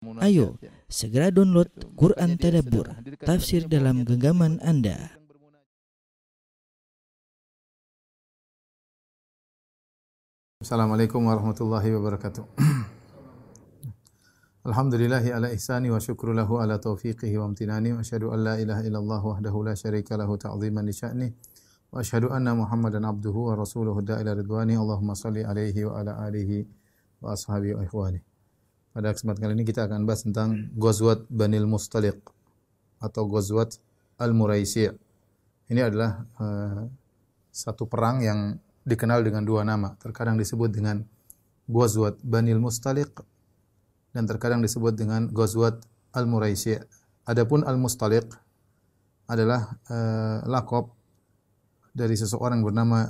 Ayo, segera download Quran Tadabbur, tafsir dalam genggaman Anda. Assalamualaikum warahmatullahi wabarakatuh. Alhamdulillahi ala ihsani wa syukru lahu ala taufiqihi wa amtinani wa asyhadu an la ilaha illallah wahdahu la syarika lahu ta'ziman li sya'ni wa asyhadu anna Muhammadan abduhu wa rasuluhu da'ila ridwani Allahumma salli alaihi wa ala alihi wa ashabihi wa ikhwani. Pada kesempatan kali ini kita akan bahas tentang Ghazwat Banil Mustaliq atau Ghazwat Al-Muraisi'. Ini adalah uh, satu perang yang dikenal dengan dua nama. Terkadang disebut dengan Ghazwat Banil Mustaliq dan terkadang disebut dengan Ghazwat Al-Muraisi'. Adapun Al-Mustaliq adalah uh, lakop dari seseorang bernama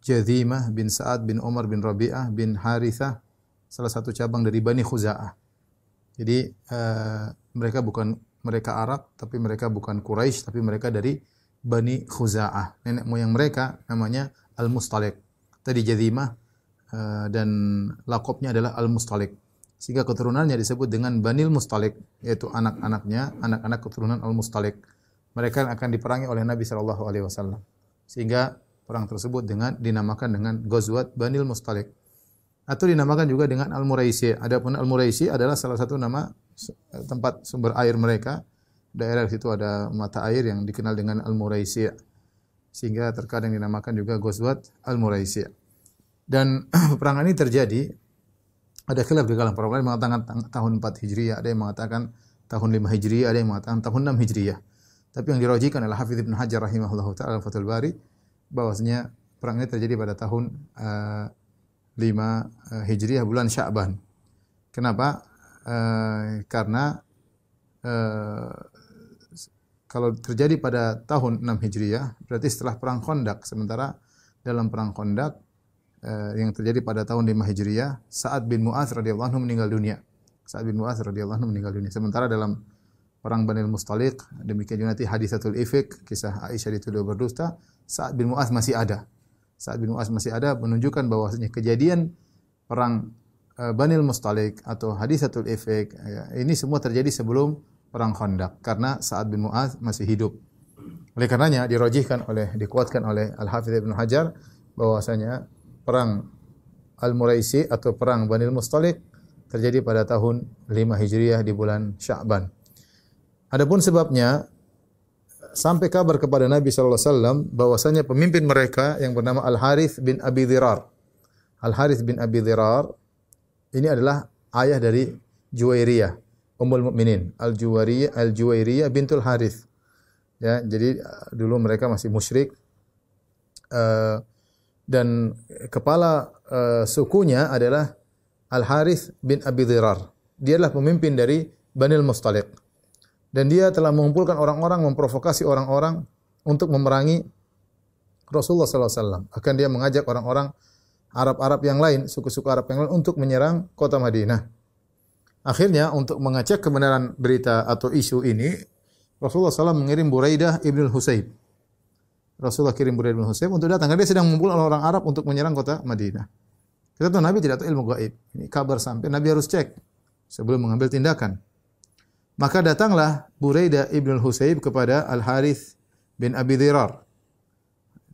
Jadhimah bin Sa'ad bin Umar bin Rabi'ah bin Harithah salah satu cabang dari Bani Khuza'ah. Jadi uh, mereka bukan mereka Arab, tapi mereka bukan Quraisy, tapi mereka dari Bani Khuza'ah. Nenek moyang mereka namanya Al-Mustalik. Tadi Jadimah uh, dan lakopnya adalah Al-Mustalik. Sehingga keturunannya disebut dengan Banil Mustalik, yaitu anak-anaknya, anak-anak keturunan Al-Mustalik. Mereka akan diperangi oleh Nabi Shallallahu Alaihi Wasallam. Sehingga perang tersebut dengan dinamakan dengan Ghazwat Banil Mustalik atau dinamakan juga dengan Al-Muraisi. Adapun Al-Muraisi adalah salah satu nama tempat sumber air mereka. Daerah situ ada mata air yang dikenal dengan Al-Muraisi. Sehingga terkadang dinamakan juga Ghazwat Al-Muraisi. Dan peperangan ini terjadi ada khilaf di kalangan para mengatakan tahun 4 Hijriah, ada yang mengatakan tahun 5 Hijriah, ada yang mengatakan tahun 6 Hijriah. Tapi yang dirojikan adalah Hafidz Ibn Hajar rahimahullah taala Fathul Bari bahwasanya perang ini terjadi pada tahun uh, 5 uh, Hijriah bulan Sya'ban. Kenapa? Uh, karena uh, kalau terjadi pada tahun 6 Hijriah berarti setelah perang Khandaq sementara dalam perang Khandaq uh, yang terjadi pada tahun 5 Hijriah Sa'ad bin Mu'adz radhiyallahu anhu meninggal dunia. Sa'ad bin Mu'adz radhiyallahu anhu meninggal dunia. Sementara dalam perang Banil Mustaliq demikian juga nanti hadisatul ifik kisah Aisyah dituduh berdusta Sa'ad bin Mu'adz masih ada saat bin Mu'az masih ada menunjukkan bahwasanya kejadian perang uh, Banil Mustalik atau Hadisatul Ifik ya, ini semua terjadi sebelum perang Khandaq karena saat bin Mu'az masih hidup. Oleh karenanya dirojihkan oleh dikuatkan oleh Al-Hafidz Ibnu Hajar bahwasanya perang Al-Muraisi atau perang Banil Mustalik terjadi pada tahun 5 Hijriah di bulan Sya'ban. Adapun sebabnya sampai kabar kepada Nabi sallallahu alaihi wasallam bahwasanya pemimpin mereka yang bernama Al Harith bin Abi Dhirar. Al Harith bin Abi Dhirar ini adalah ayah dari Juwairiyah, Ummul Mukminin, Al Juwairiyah Al Juwairiyah bintul Harith. Ya, jadi uh, dulu mereka masih musyrik. Uh, dan kepala uh, sukunya adalah Al Harith bin Abi Dhirar. Dia adalah pemimpin dari Banil Mustaliq dan dia telah mengumpulkan orang-orang memprovokasi orang-orang untuk memerangi Rasulullah SAW. Akan dia mengajak orang-orang Arab-Arab yang lain, suku-suku Arab yang lain untuk menyerang kota Madinah. Akhirnya untuk mengecek kebenaran berita atau isu ini, Rasulullah SAW mengirim Buraidah ibn Husayb. Rasulullah kirim Buraidah ibn Husayb untuk datang. Karena dia sedang mengumpulkan orang Arab untuk menyerang kota Madinah. Kita tahu Nabi tidak tahu ilmu gaib. Ini kabar sampai Nabi harus cek sebelum mengambil tindakan. Maka datanglah Buraidah ibn Husayb kepada Al-Harith bin Abi Dhirar.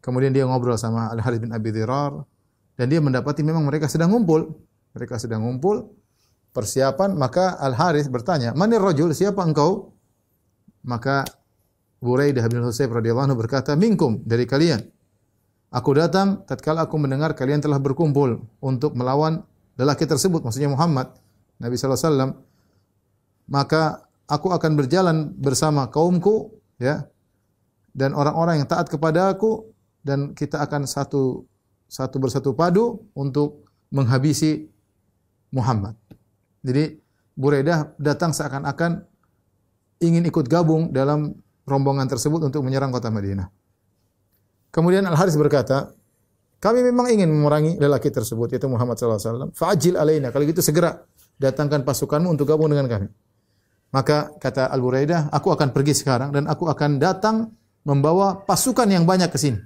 Kemudian dia ngobrol sama Al-Harith bin Abi Dhirar. Dan dia mendapati memang mereka sedang ngumpul. Mereka sedang ngumpul. Persiapan. Maka Al-Harith bertanya, Manir rajul, siapa engkau? Maka Buraidah bin Husayb radhiyallahu anhu berkata, Minkum, dari kalian. Aku datang tatkala aku mendengar kalian telah berkumpul untuk melawan lelaki tersebut, maksudnya Muhammad. Nabi wasallam. Maka aku akan berjalan bersama kaumku ya dan orang-orang yang taat kepada aku dan kita akan satu satu bersatu padu untuk menghabisi Muhammad. Jadi Buraidah datang seakan-akan ingin ikut gabung dalam rombongan tersebut untuk menyerang kota Madinah. Kemudian Al Haris berkata, kami memang ingin memerangi lelaki tersebut yaitu Muhammad SAW. Fajil alaina. Kalau gitu segera datangkan pasukanmu untuk gabung dengan kami. Maka kata Al Buraidah, aku akan pergi sekarang dan aku akan datang membawa pasukan yang banyak ke sini.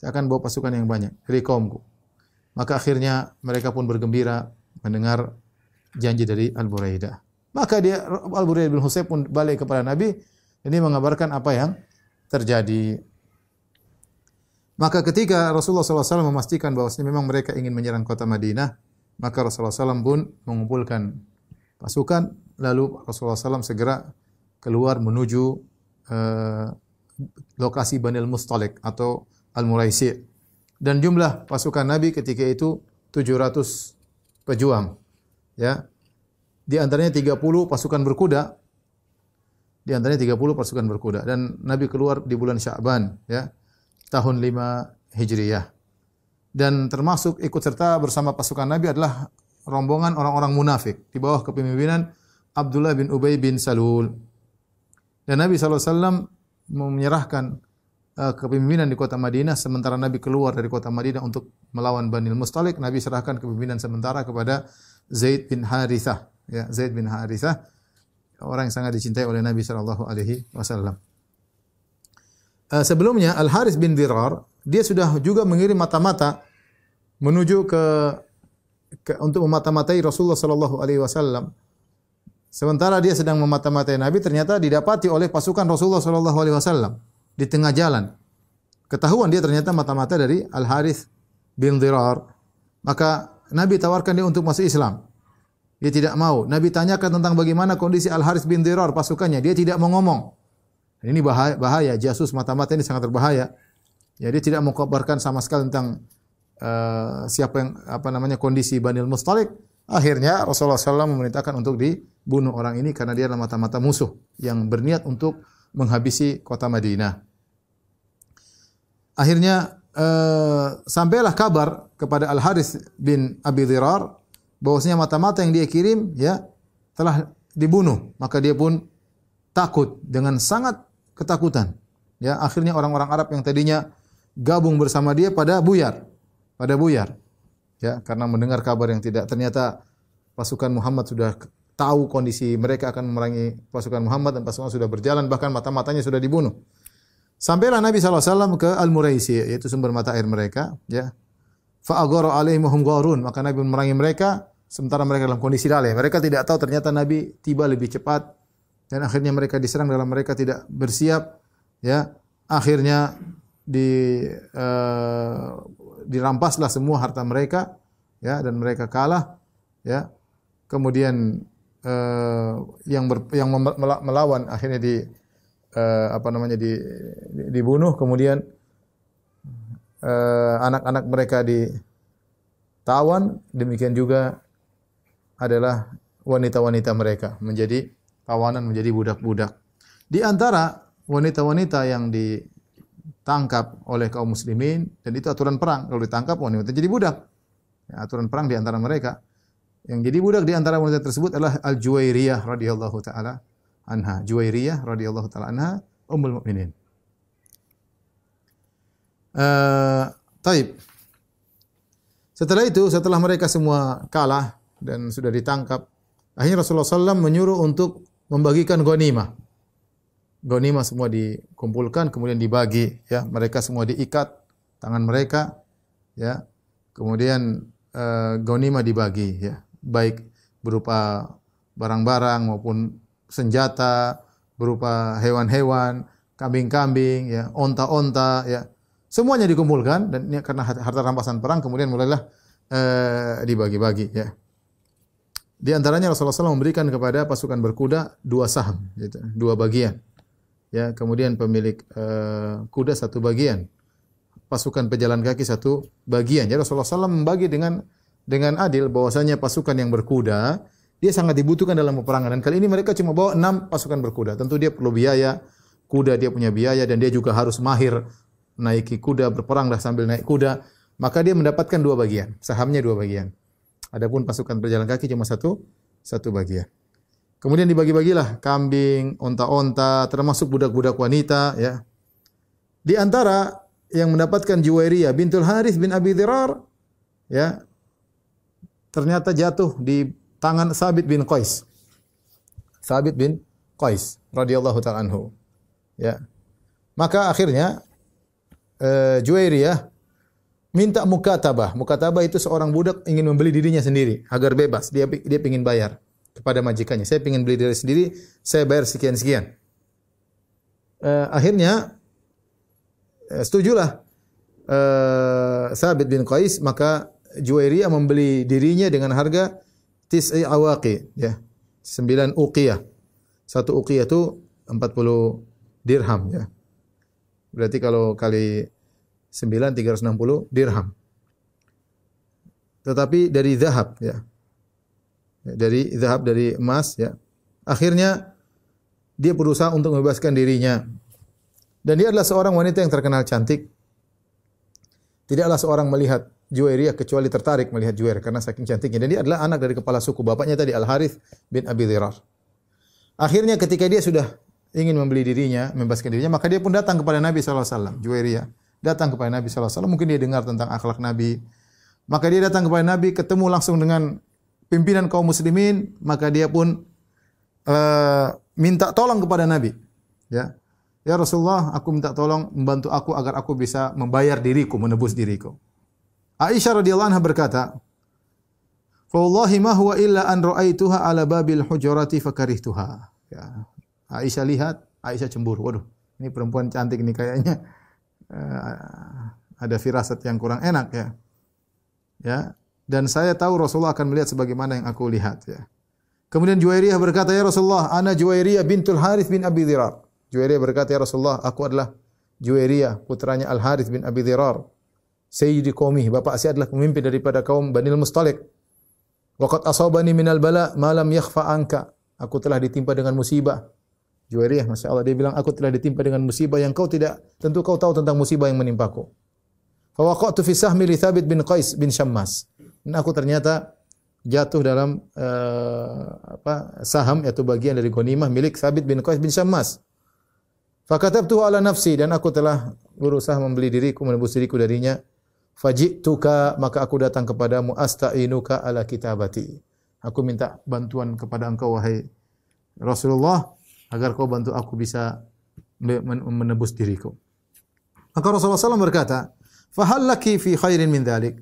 Saya akan bawa pasukan yang banyak dari kaumku. Maka akhirnya mereka pun bergembira mendengar janji dari Al Buraidah. Maka dia Al-Buraid bin Husayb pun balik kepada Nabi ini mengabarkan apa yang terjadi. Maka ketika Rasulullah SAW memastikan bahwa memang mereka ingin menyerang kota Madinah, maka Rasulullah SAW pun mengumpulkan pasukan, lalu Rasulullah SAW segera keluar menuju uh, lokasi Banil Mustalik atau Al-Muraisi. Dan jumlah pasukan Nabi ketika itu 700 pejuang. Ya. Di antaranya 30 pasukan berkuda. Di antaranya 30 pasukan berkuda dan Nabi keluar di bulan Sya'ban ya tahun 5 Hijriyah. Dan termasuk ikut serta bersama pasukan Nabi adalah rombongan orang-orang munafik di bawah kepemimpinan Abdullah bin Ubay bin Salul. Dan Nabi SAW menyerahkan uh, kepemimpinan di kota Madinah sementara Nabi keluar dari kota Madinah untuk melawan Bani Mustalik, Nabi serahkan kepemimpinan sementara kepada Zaid bin Harithah. Ya, Zaid bin Harithah orang yang sangat dicintai oleh Nabi sallallahu alaihi wasallam. Uh, sebelumnya Al Haris bin Dirar dia sudah juga mengirim mata-mata menuju ke, ke untuk memata-matai Rasulullah sallallahu alaihi wasallam. Sementara dia sedang memata-matai Nabi ternyata didapati oleh pasukan Rasulullah sallallahu alaihi wasallam di tengah jalan. Ketahuan dia ternyata mata-mata dari Al Haris bin Dirar. Maka Nabi tawarkan dia untuk masuk Islam. Dia tidak mau. Nabi tanyakan tentang bagaimana kondisi Al Haris bin Dirar pasukannya. Dia tidak mau ngomong. Ini bahaya, bahaya. Jasus mata-mata ini sangat berbahaya. Ya, tidak mengkabarkan sama sekali tentang uh, siapa yang apa namanya kondisi Banil Mustalik. Akhirnya Rasulullah SAW memerintahkan untuk dibunuh orang ini karena dia adalah mata-mata musuh yang berniat untuk menghabisi kota Madinah. Akhirnya uh, sampailah kabar kepada Al Haris bin Abi Dhirar bahwasanya mata-mata yang dia kirim ya telah dibunuh. Maka dia pun takut dengan sangat ketakutan. Ya, akhirnya orang-orang Arab yang tadinya gabung bersama dia pada buyar. Pada buyar. Ya, karena mendengar kabar yang tidak ternyata pasukan Muhammad sudah tahu kondisi mereka akan memerangi pasukan Muhammad dan pasukan sudah berjalan bahkan mata-matanya sudah dibunuh. Sampailah Nabi SAW ke Al-Muraisi yaitu sumber mata air mereka, ya. Fa'agara alaihim hum gharun, maka Nabi memerangi mereka sementara mereka dalam kondisi lalai. Mereka tidak tahu ternyata Nabi tiba lebih cepat dan akhirnya mereka diserang dalam mereka tidak bersiap ya akhirnya di uh, dirampaslah semua harta mereka ya dan mereka kalah ya. Kemudian uh, yang ber, yang melawan akhirnya di uh, apa namanya di, dibunuh. Kemudian anak-anak uh, mereka ditawan. Demikian juga adalah wanita-wanita mereka menjadi tawanan menjadi budak-budak. Di antara wanita-wanita yang ditangkap oleh kaum muslimin dan itu aturan perang kalau ditangkap wanita jadi budak. Ya, aturan perang di antara mereka. Yang jadi budak di antara wanita tersebut adalah Al-Juwairiyah radhiyallahu taala anha. Juwairiyah radhiyallahu taala anha ummul mukminin. Uh, taib. Setelah itu, setelah mereka semua kalah dan sudah ditangkap, akhirnya Rasulullah SAW menyuruh untuk membagikan ghanimah. Ghanimah semua dikumpulkan kemudian dibagi ya, mereka semua diikat tangan mereka ya. Kemudian uh, ghanimah dibagi ya, baik berupa barang-barang maupun senjata, berupa hewan-hewan, kambing-kambing ya, onta-onta ya. Semuanya dikumpulkan dan ini karena harta rampasan perang kemudian mulailah uh, dibagi-bagi ya. Di antaranya Rasulullah SAW memberikan kepada pasukan berkuda dua saham, gitu, dua bagian. Ya, kemudian pemilik uh, kuda satu bagian, pasukan pejalan kaki satu bagian. Jadi Rasulullah SAW membagi dengan dengan adil bahwasanya pasukan yang berkuda dia sangat dibutuhkan dalam peperangan dan kali ini mereka cuma bawa enam pasukan berkuda. Tentu dia perlu biaya, kuda dia punya biaya dan dia juga harus mahir naiki kuda berperang dah sambil naik kuda. Maka dia mendapatkan dua bagian, sahamnya dua bagian. Adapun pasukan berjalan kaki cuma satu satu bagian. Kemudian dibagi-bagilah kambing, onta-onta, termasuk budak-budak wanita ya. Di antara yang mendapatkan Juwairiyah bintul Harith bin Abi Dhirar ya ternyata jatuh di tangan Sabit bin Qais. Sabit bin Qais radhiyallahu taala anhu. Ya. Maka akhirnya uh, Juwairiyah minta mukatabah. Mukatabah itu seorang budak ingin membeli dirinya sendiri agar bebas. Dia dia ingin bayar. Kepada majikannya. Saya ingin beli diri sendiri, saya bayar sekian-sekian. Uh, akhirnya uh, setujulah uh, Sabit bin Qais maka Juwairiyah membeli dirinya dengan harga tis'i awaqi ya. 9 uqiyah. Satu uqiyah itu 40 dirham ya. Berarti kalau kali 9 360 dirham. Tetapi dari zahab ya. Dari zahab dari emas ya. Akhirnya dia berusaha untuk membebaskan dirinya. Dan dia adalah seorang wanita yang terkenal cantik. Tidaklah seorang melihat Juwairiyah kecuali tertarik melihat Juwairiyah karena saking cantiknya. Dan dia adalah anak dari kepala suku bapaknya tadi Al Harith bin Abi Dhirar. Akhirnya ketika dia sudah ingin membeli dirinya, membebaskan dirinya, maka dia pun datang kepada Nabi SAW, Juwairiyah. Datang kepada Nabi SAW, mungkin dia dengar tentang akhlak Nabi. Maka dia datang kepada Nabi, ketemu langsung dengan pimpinan kaum muslimin, maka dia pun uh, minta tolong kepada Nabi. Ya, Ya Rasulullah, aku minta tolong membantu aku agar aku bisa membayar diriku, menebus diriku. Aisyah radhiyallahu anha berkata, "Fa wallahi ma huwa illa an ra'aituha ala babil hujurati fakarihtuha." Ya. Aisyah lihat, Aisyah cemburu. Waduh, ini perempuan cantik ini kayaknya uh, ada firasat yang kurang enak ya. Ya. Dan saya tahu Rasulullah akan melihat sebagaimana yang aku lihat ya. Kemudian Juwairiyah berkata, "Ya Rasulullah, ana Juwairiyah bintul Harith bin Abi Dhirar." Juwairiyah berkata, "Ya Rasulullah, aku adalah Juwairiyah, putranya Al Harith bin Abi Dhirar." sayyidi qaumi, bapak saya adalah pemimpin daripada kaum Banil Mustalik. Waqad asabani minal bala ma lam yakhfa anka. Aku telah ditimpa dengan musibah. Juwairiyah, Masya Allah, dia bilang, aku telah ditimpa dengan musibah yang kau tidak, tentu kau tahu tentang musibah yang menimpaku. Fawaqatu fi sahmi Thabit bin Qais bin Syammas. Dan aku ternyata jatuh dalam uh, apa saham yaitu bagian dari ghanimah milik Thabit bin Qais bin Syammas. Fakatabtu ala nafsi dan aku telah berusaha membeli diriku menebus diriku darinya Fajituka maka aku datang kepadamu asta'inuka ala kitabati. Aku minta bantuan kepada engkau wahai Rasulullah agar kau bantu aku bisa menebus diriku. Maka Rasulullah SAW berkata, "Fahallaki fi khairin min dhalik?"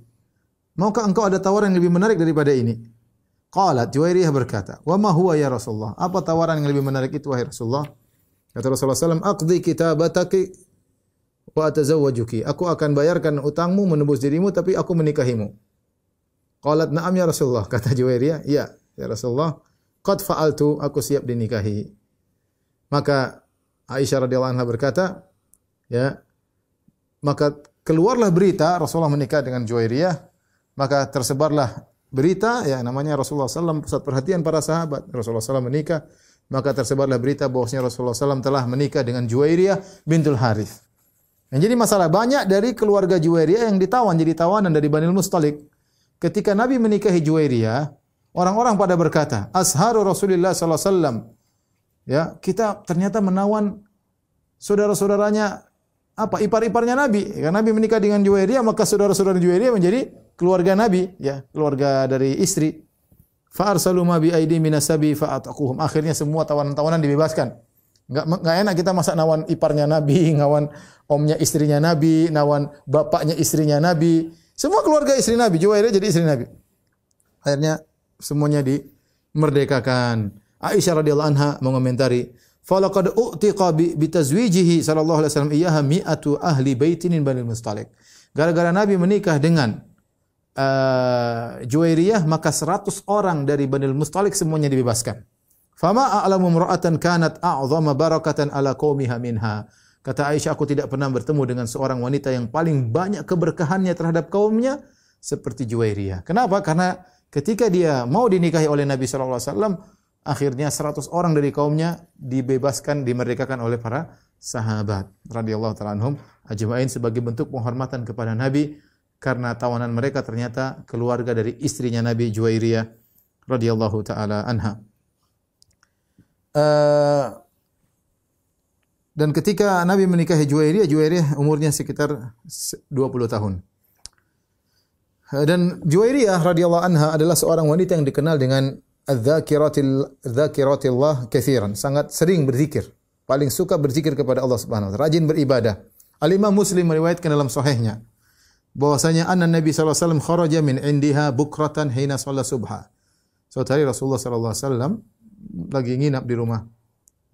Maukah engkau ada tawaran yang lebih menarik daripada ini? Qalat Juwairiyah berkata, "Wa ma huwa ya Rasulullah?" Apa tawaran yang lebih menarik itu wahai Rasulullah? Kata Rasulullah SAW, "Aqdi kitabataki wa atazawwajuki. Aku akan bayarkan utangmu menebus dirimu tapi aku menikahimu. Qalat na'am ya Rasulullah. Kata Juwairiyah, "Ya, ya Rasulullah. Qad fa'altu, aku siap dinikahi." Maka Aisyah radhiyallahu anha berkata, ya, maka keluarlah berita Rasulullah menikah dengan Juwairiyah, maka tersebarlah berita ya namanya Rasulullah SAW pusat perhatian para sahabat. Rasulullah SAW menikah, maka tersebarlah berita bahwasanya Rasulullah SAW telah menikah dengan Juwairiyah bintul Harith. Yang jadi masalah banyak dari keluarga Juwairiyah yang ditawan jadi tawanan dari Banil Mustalik. Ketika Nabi menikahi Juwairiyah, orang-orang pada berkata, "Asharu Rasulullah sallallahu alaihi wasallam." Ya, kita ternyata menawan saudara-saudaranya apa ipar-iparnya Nabi. Karena Nabi menikah dengan Juwairiyah, maka saudara-saudara Juwairiyah menjadi keluarga Nabi, ya, keluarga dari istri. Fa arsalu ma bi aidi minasabi fa Akhirnya semua tawanan-tawanan dibebaskan. Enggak enggak enak kita masa nawan iparnya Nabi, ngawan omnya istrinya Nabi, nawan bapaknya istrinya Nabi. Semua keluarga istri Nabi, Juwairiyah jadi istri Nabi. Akhirnya semuanya dimerdekakan. Aisyah radhiyallahu anha mengomentari, "Falaqad u'tiqa bi tazwijihi sallallahu alaihi wasallam iyyaha mi'atu ahli baitin min Bani Mustalik." Gara-gara Nabi menikah dengan uh, Juwairiyah, maka 100 orang dari Bani Mustalik semuanya dibebaskan. Fama a'lamu imra'atan kanat a'zama barakatan ala qaumiha minha. Kata Aisyah, aku tidak pernah bertemu dengan seorang wanita yang paling banyak keberkahannya terhadap kaumnya seperti Juwairiyah. Kenapa? Karena ketika dia mau dinikahi oleh Nabi sallallahu alaihi wasallam, akhirnya 100 orang dari kaumnya dibebaskan, dimerdekakan oleh para sahabat radhiyallahu taala anhum ajma'in sebagai bentuk penghormatan kepada Nabi karena tawanan mereka ternyata keluarga dari istrinya Nabi Juwairiyah radhiyallahu taala anha. Eh, dan ketika Nabi menikahi Juwairiyah, Juwairiyah umurnya sekitar 20 tahun. Uh, dan Juwairiyah radhiyallahu anha adalah seorang wanita yang dikenal dengan adzakiratil dzakiratillah katsiran, sangat sering berzikir, paling suka berzikir kepada Allah Subhanahu wa taala, rajin beribadah. Al-Imam Muslim meriwayatkan dalam sahihnya bahwasanya anna Nabi sallallahu alaihi wasallam kharaja min indiha bukratan hina shalla subha. Suatu hari Rasulullah sallallahu alaihi wasallam lagi nginap di rumah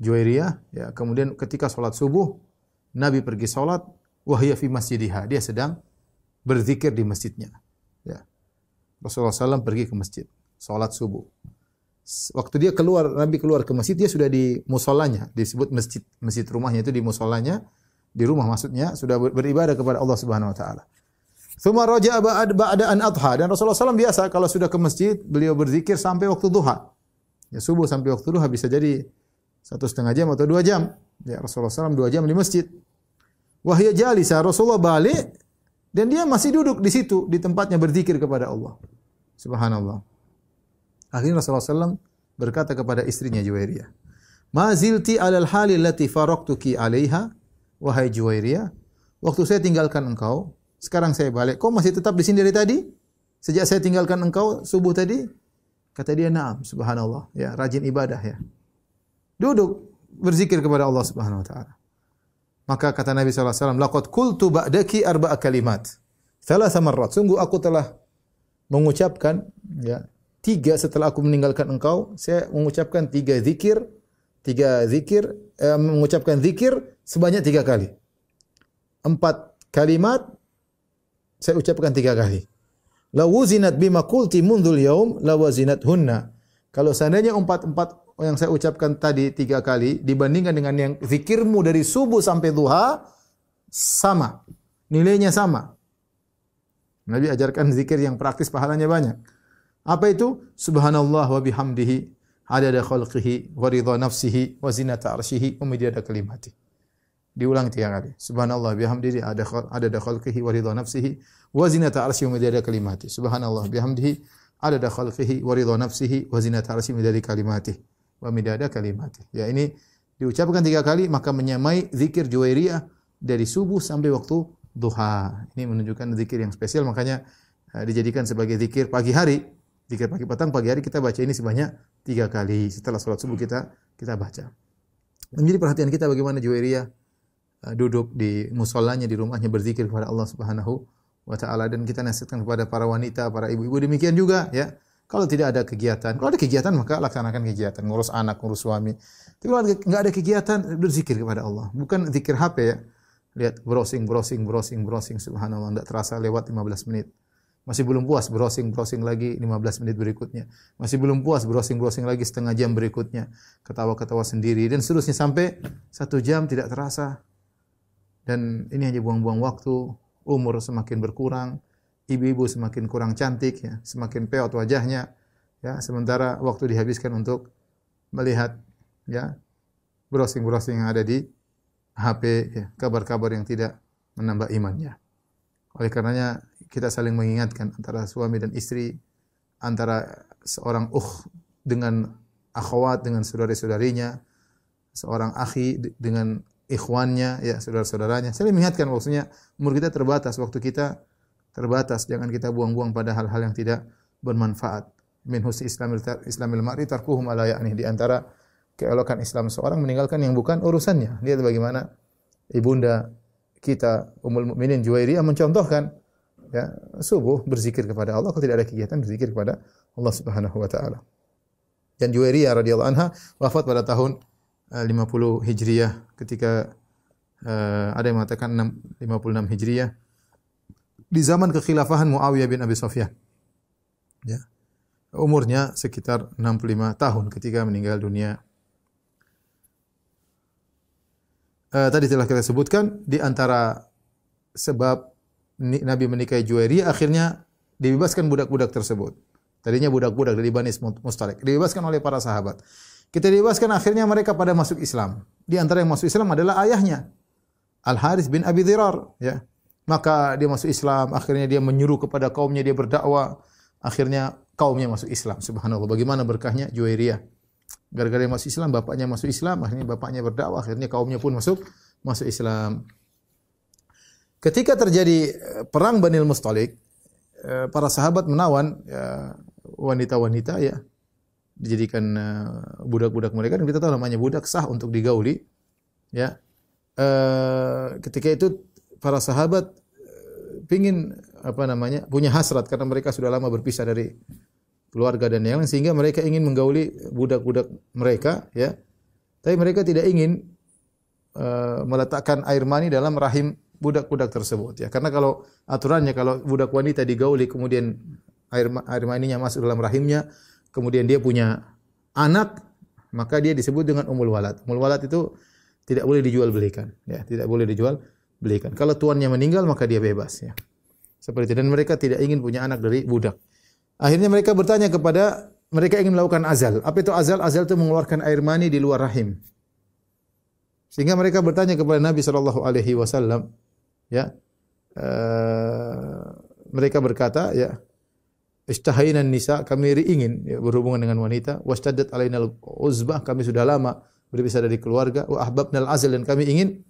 Juwairiyah, ya. Kemudian ketika sholat subuh, Nabi pergi sholat, wahya fi masjidiha. Dia sedang berzikir di masjidnya. Ya. Rasulullah SAW pergi ke masjid, sholat subuh. Waktu dia keluar, Nabi keluar ke masjid, dia sudah di musolanya, disebut masjid, masjid rumahnya itu di musolanya, di rumah maksudnya, sudah beribadah kepada Allah Subhanahu Wa Taala. Thumma raja'a ba'da an adha. Dan Rasulullah SAW biasa kalau sudah ke masjid, beliau berzikir sampai waktu duha. Ya subuh sampai waktu duha bisa jadi satu setengah jam atau dua jam. Ya Rasulullah SAW dua jam di masjid. Wahya jalisa Rasulullah balik dan dia masih duduk di situ di tempatnya berzikir kepada Allah. Subhanallah. Akhirnya Rasulullah SAW berkata kepada istrinya Juwairiyah, "Ma zilti alal hali allati faraktuki 'alaiha wahai Juwairiyah, waktu saya tinggalkan engkau, sekarang saya balik. Kau masih tetap di sini dari tadi? Sejak saya tinggalkan engkau subuh tadi?" Kata dia, "Na'am." Subhanallah. Ya, rajin ibadah ya. Duduk berzikir kepada Allah Subhanahu wa taala. Maka kata Nabi sallallahu alaihi wasallam, "Laqad qultu ba'daki arba'a kalimat." Salah marrat. Sungguh aku telah mengucapkan ya, tiga setelah aku meninggalkan engkau, saya mengucapkan tiga zikir, tiga zikir, eh, mengucapkan zikir sebanyak tiga kali. Empat kalimat saya ucapkan tiga kali. La wuzinat bima qulti mundul yaum la wazinat hunna. Kalau seandainya empat empat yang saya ucapkan tadi tiga kali dibandingkan dengan yang zikirmu dari subuh sampai duha sama. Nilainya sama. Nabi ajarkan zikir yang praktis pahalanya banyak. Apa itu? Subhanallah wa bihamdihi adada khalqihi wa ridha nafsihi wa zinata arsyihi wa midada kalimati. Diulang tiga kali. Subhanallah bihamdihi adada khalqihi wa ridha nafsihi wa zinata arsyihi wa kalimati. Subhanallah bihamdihi adada khalqihi wa ridha nafsihi wa zinata wa midada kalimati. Wa midada kalimati. Ya ini diucapkan tiga kali maka menyamai zikir Juwairiyah dari subuh sampai waktu duha. Ini menunjukkan zikir yang spesial makanya uh, dijadikan sebagai zikir pagi hari. Zikir pagi petang, pagi hari kita baca ini sebanyak tiga kali. Setelah sholat subuh kita kita baca. Menjadi perhatian kita bagaimana Juwairiyah duduk di musolanya di rumahnya berzikir kepada Allah Subhanahu wa taala dan kita nasihatkan kepada para wanita, para ibu-ibu demikian juga ya. Kalau tidak ada kegiatan, kalau ada kegiatan maka laksanakan kegiatan, ngurus anak, ngurus suami. Tapi kalau nggak ada kegiatan, berzikir kepada Allah. Bukan zikir HP ya. Lihat browsing, browsing, browsing, browsing, subhanallah. Tidak terasa lewat 15 menit. Masih belum puas browsing, browsing lagi 15 menit berikutnya. Masih belum puas browsing, browsing lagi setengah jam berikutnya. Ketawa-ketawa sendiri dan seterusnya sampai satu jam tidak terasa. Dan ini hanya buang-buang waktu. Umur semakin berkurang ibu-ibu semakin kurang cantik ya, semakin peot wajahnya ya, sementara waktu dihabiskan untuk melihat ya browsing-browsing yang ada di HP ya, kabar-kabar yang tidak menambah imannya. Oleh karenanya kita saling mengingatkan antara suami dan istri, antara seorang uh dengan akhwat dengan saudara-saudarinya, seorang akhi dengan ikhwannya ya saudara-saudaranya. Saling mengingatkan maksudnya umur kita terbatas, waktu kita terbatas. Jangan kita buang-buang pada hal-hal yang tidak bermanfaat. Min husni islamil, islamil mar'i tarkuhum ala ya'ni. Di antara keelokan Islam seorang meninggalkan yang bukan urusannya. Lihat bagaimana ibunda kita Ummul Mukminin Juwairiyah mencontohkan ya subuh berzikir kepada Allah kalau tidak ada kegiatan berzikir kepada Allah Subhanahu wa taala. Dan Juwairiyah radhiyallahu anha wafat pada tahun 50 eh, Hijriah ketika uh, ada yang mengatakan 6, 56 Hijriah di zaman kekhilafahan Muawiyah bin Abi Sufyan. Ya. Umurnya sekitar 65 tahun ketika meninggal dunia. Uh, tadi telah kita sebutkan di antara sebab Nabi menikahi Juwairi akhirnya dibebaskan budak-budak tersebut. Tadinya budak-budak dari Bani Mustalik. Dibebaskan oleh para sahabat. Kita dibebaskan akhirnya mereka pada masuk Islam. Di antara yang masuk Islam adalah ayahnya. Al-Haris bin Abi Dhirar. Ya. Maka dia masuk Islam, akhirnya dia menyuruh kepada kaumnya dia berdakwah, akhirnya kaumnya masuk Islam. Subhanallah, bagaimana berkahnya Juwairiyah. Gara-gara masuk Islam, bapaknya masuk Islam, akhirnya bapaknya berdakwah, akhirnya kaumnya pun masuk masuk Islam. Ketika terjadi eh, perang Banil Mustalik, eh, para sahabat menawan ya, wanita-wanita ya dijadikan eh, budak-budak mereka dan kita tahu namanya budak sah untuk digauli ya ketika itu para sahabat pingin apa namanya punya hasrat karena mereka sudah lama berpisah dari keluarga dan yang lain sehingga mereka ingin menggauli budak-budak mereka ya. Tapi mereka tidak ingin uh, meletakkan air mani dalam rahim budak-budak tersebut ya. Karena kalau aturannya kalau budak wanita digauli kemudian air air maninya masuk dalam rahimnya, kemudian dia punya anak, maka dia disebut dengan umul walad. Umul walad itu tidak boleh dijual belikan ya, tidak boleh dijual belikan. Kalau tuannya meninggal maka dia bebas ya. Seperti itu dan mereka tidak ingin punya anak dari budak. Akhirnya mereka bertanya kepada mereka ingin melakukan azal. Apa itu azal? Azal itu mengeluarkan air mani di luar rahim. Sehingga mereka bertanya kepada Nabi sallallahu alaihi wasallam, ya. Uh, mereka berkata, ya, istahainan nisa, kami ingin ya, berhubungan dengan wanita, wastaddat alainal uzbah, kami sudah lama berpisah dari keluarga, wa ahbabnal azal dan kami ingin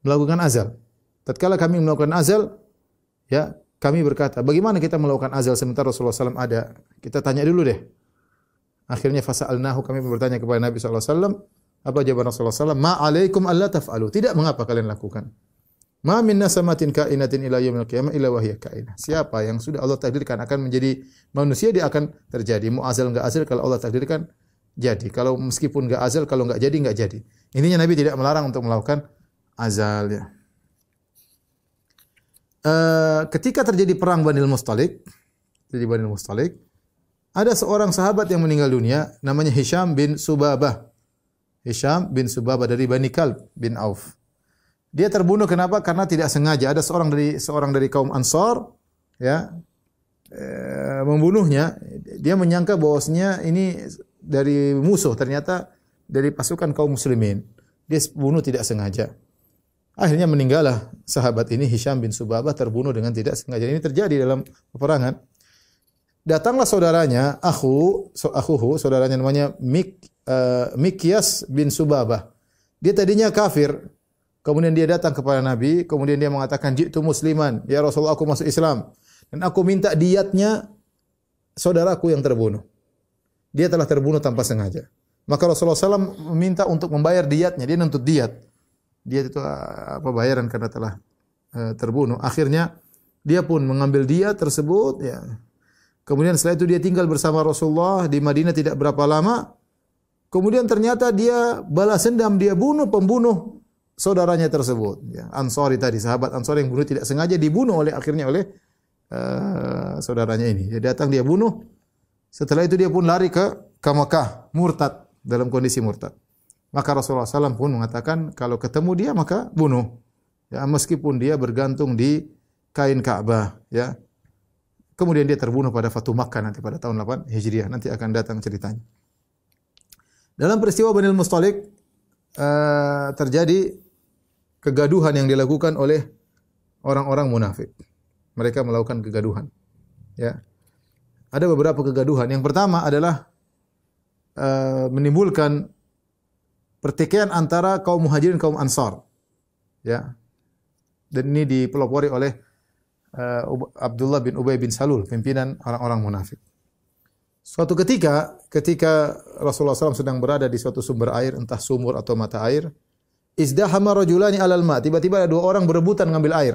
melakukan azal. Tatkala kami melakukan azal, ya, kami berkata, bagaimana kita melakukan azal sementara Rasulullah SAW ada? Kita tanya dulu deh. Akhirnya fasa'alnahu kami bertanya kepada Nabi SAW. Apa jawaban Rasulullah SAW? Ma'alaikum alla taf'alu. Tidak mengapa kalian lakukan. Ma min nasamatin kainatin ila yaumil qiyamah illa wahya kainah. Siapa yang sudah Allah takdirkan akan menjadi manusia dia akan terjadi. Mau azal enggak azal kalau Allah takdirkan jadi. Kalau meskipun enggak azal kalau enggak jadi enggak jadi. Intinya Nabi tidak melarang untuk melakukan azal ya. Uh, ketika terjadi perang Banil Mustalik, jadi Banil Mustalik, ada seorang sahabat yang meninggal dunia namanya Hisham bin Subabah. Hisham bin Subabah dari Bani Kalb bin Auf. Dia terbunuh kenapa? Karena tidak sengaja ada seorang dari seorang dari kaum Ansar ya e, membunuhnya. Dia menyangka bahwasanya ini dari musuh, ternyata dari pasukan kaum muslimin. Dia bunuh tidak sengaja. Akhirnya meninggallah sahabat ini Hisham bin Subabah terbunuh dengan tidak sengaja. Ini terjadi dalam peperangan. Datanglah saudaranya, aku, so, saudaranya namanya Mik, uh, Mikyas bin Subabah. Dia tadinya kafir. Kemudian dia datang kepada Nabi, kemudian dia mengatakan, "Jitu musliman, ya Rasulullah aku masuk Islam." Dan aku minta diatnya saudaraku yang terbunuh. Dia telah terbunuh tanpa sengaja. Maka Rasulullah SAW meminta untuk membayar diatnya. Dia nuntut diat dia itu ah, apa bayaran karena telah uh, terbunuh. Akhirnya dia pun mengambil dia tersebut ya. Kemudian setelah itu dia tinggal bersama Rasulullah di Madinah tidak berapa lama. Kemudian ternyata dia balas dendam, dia bunuh pembunuh saudaranya tersebut. Ya, Ansori tadi, sahabat Ansori yang bunuh tidak sengaja dibunuh oleh akhirnya oleh uh, saudaranya ini. Dia datang dia bunuh. Setelah itu dia pun lari ke ke Mekah, murtad dalam kondisi murtad. Maka Rasulullah SAW pun mengatakan kalau ketemu dia maka bunuh. Ya, meskipun dia bergantung di kain Ka'bah, ya. Kemudian dia terbunuh pada Fatu Makkah nanti pada tahun 8 Hijriah. Nanti akan datang ceritanya. Dalam peristiwa Bani Mustalik uh, terjadi kegaduhan yang dilakukan oleh orang-orang munafik. Mereka melakukan kegaduhan. Ya. Ada beberapa kegaduhan. Yang pertama adalah uh, menimbulkan pertikaian antara kaum muhajirin kaum ansar. Ya. Dan ini dipelopori oleh uh, Abdullah bin Ubay bin Salul, pimpinan orang-orang munafik. Suatu ketika, ketika Rasulullah SAW sedang berada di suatu sumber air, entah sumur atau mata air, izdahama rajulani alal ma. Tiba-tiba ada dua orang berebutan ngambil air.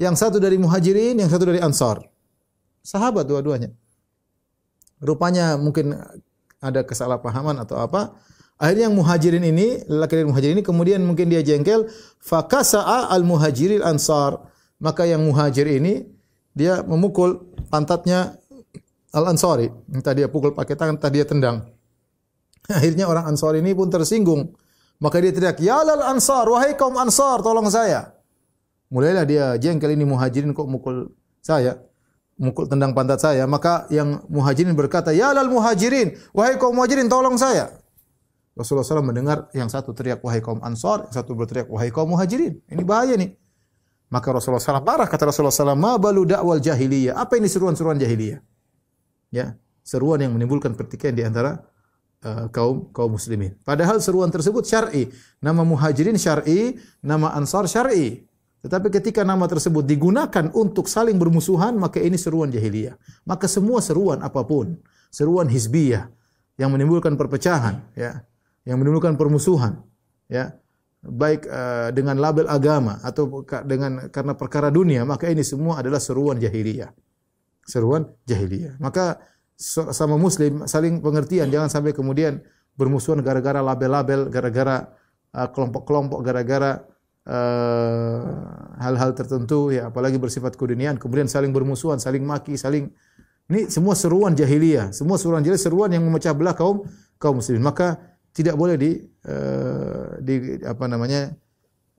Yang satu dari muhajirin, yang satu dari ansar. Sahabat dua-duanya. Rupanya mungkin ada kesalahpahaman atau apa. Akhirnya yang muhajirin ini, lelaki dari muhajirin ini kemudian mungkin dia jengkel, fakasa'a al muhajirin ansar. Maka yang muhajir ini dia memukul pantatnya al ansari. Entah dia pukul pakai tangan, entah dia tendang. Akhirnya orang ansar ini pun tersinggung. Maka dia teriak, "Ya lal ansar, wahai kaum ansar, tolong saya." Mulailah dia jengkel ini muhajirin kok mukul saya mukul tendang pantat saya. Maka yang muhajirin berkata, "Ya lal muhajirin, wahai kaum muhajirin, tolong saya." Rasulullah SAW mendengar yang satu teriak wahai kaum Ansar, yang satu berteriak wahai kaum Muhajirin. Ini bahaya nih. Maka Rasulullah SAW marah kata Rasulullah SAW, "Ma balu dakwal jahiliyah?" Apa ini seruan-seruan jahiliyah? Ya, seruan yang menimbulkan pertikaian di antara uh, kaum kaum muslimin. Padahal seruan tersebut syar'i. Nama Muhajirin syar'i, nama Ansar syar'i. Tetapi ketika nama tersebut digunakan untuk saling bermusuhan, maka ini seruan jahiliyah. Maka semua seruan apa pun, seruan hizbiyah yang menimbulkan perpecahan, ya, yang menimbulkan permusuhan ya baik uh, dengan label agama atau dengan karena perkara dunia maka ini semua adalah seruan jahiliyah seruan jahiliyah. Maka sama muslim saling pengertian. Jangan sampai kemudian bermusuhan gara-gara label-label gara-gara uh, kelompok-kelompok gara-gara uh, hal-hal tertentu ya apalagi bersifat keduniaan kemudian saling bermusuhan saling maki saling ini semua seruan jahiliyah. Semua seruan jahiliyah seruan yang memecah belah kaum kaum muslimin. Maka tidak boleh di uh, di apa namanya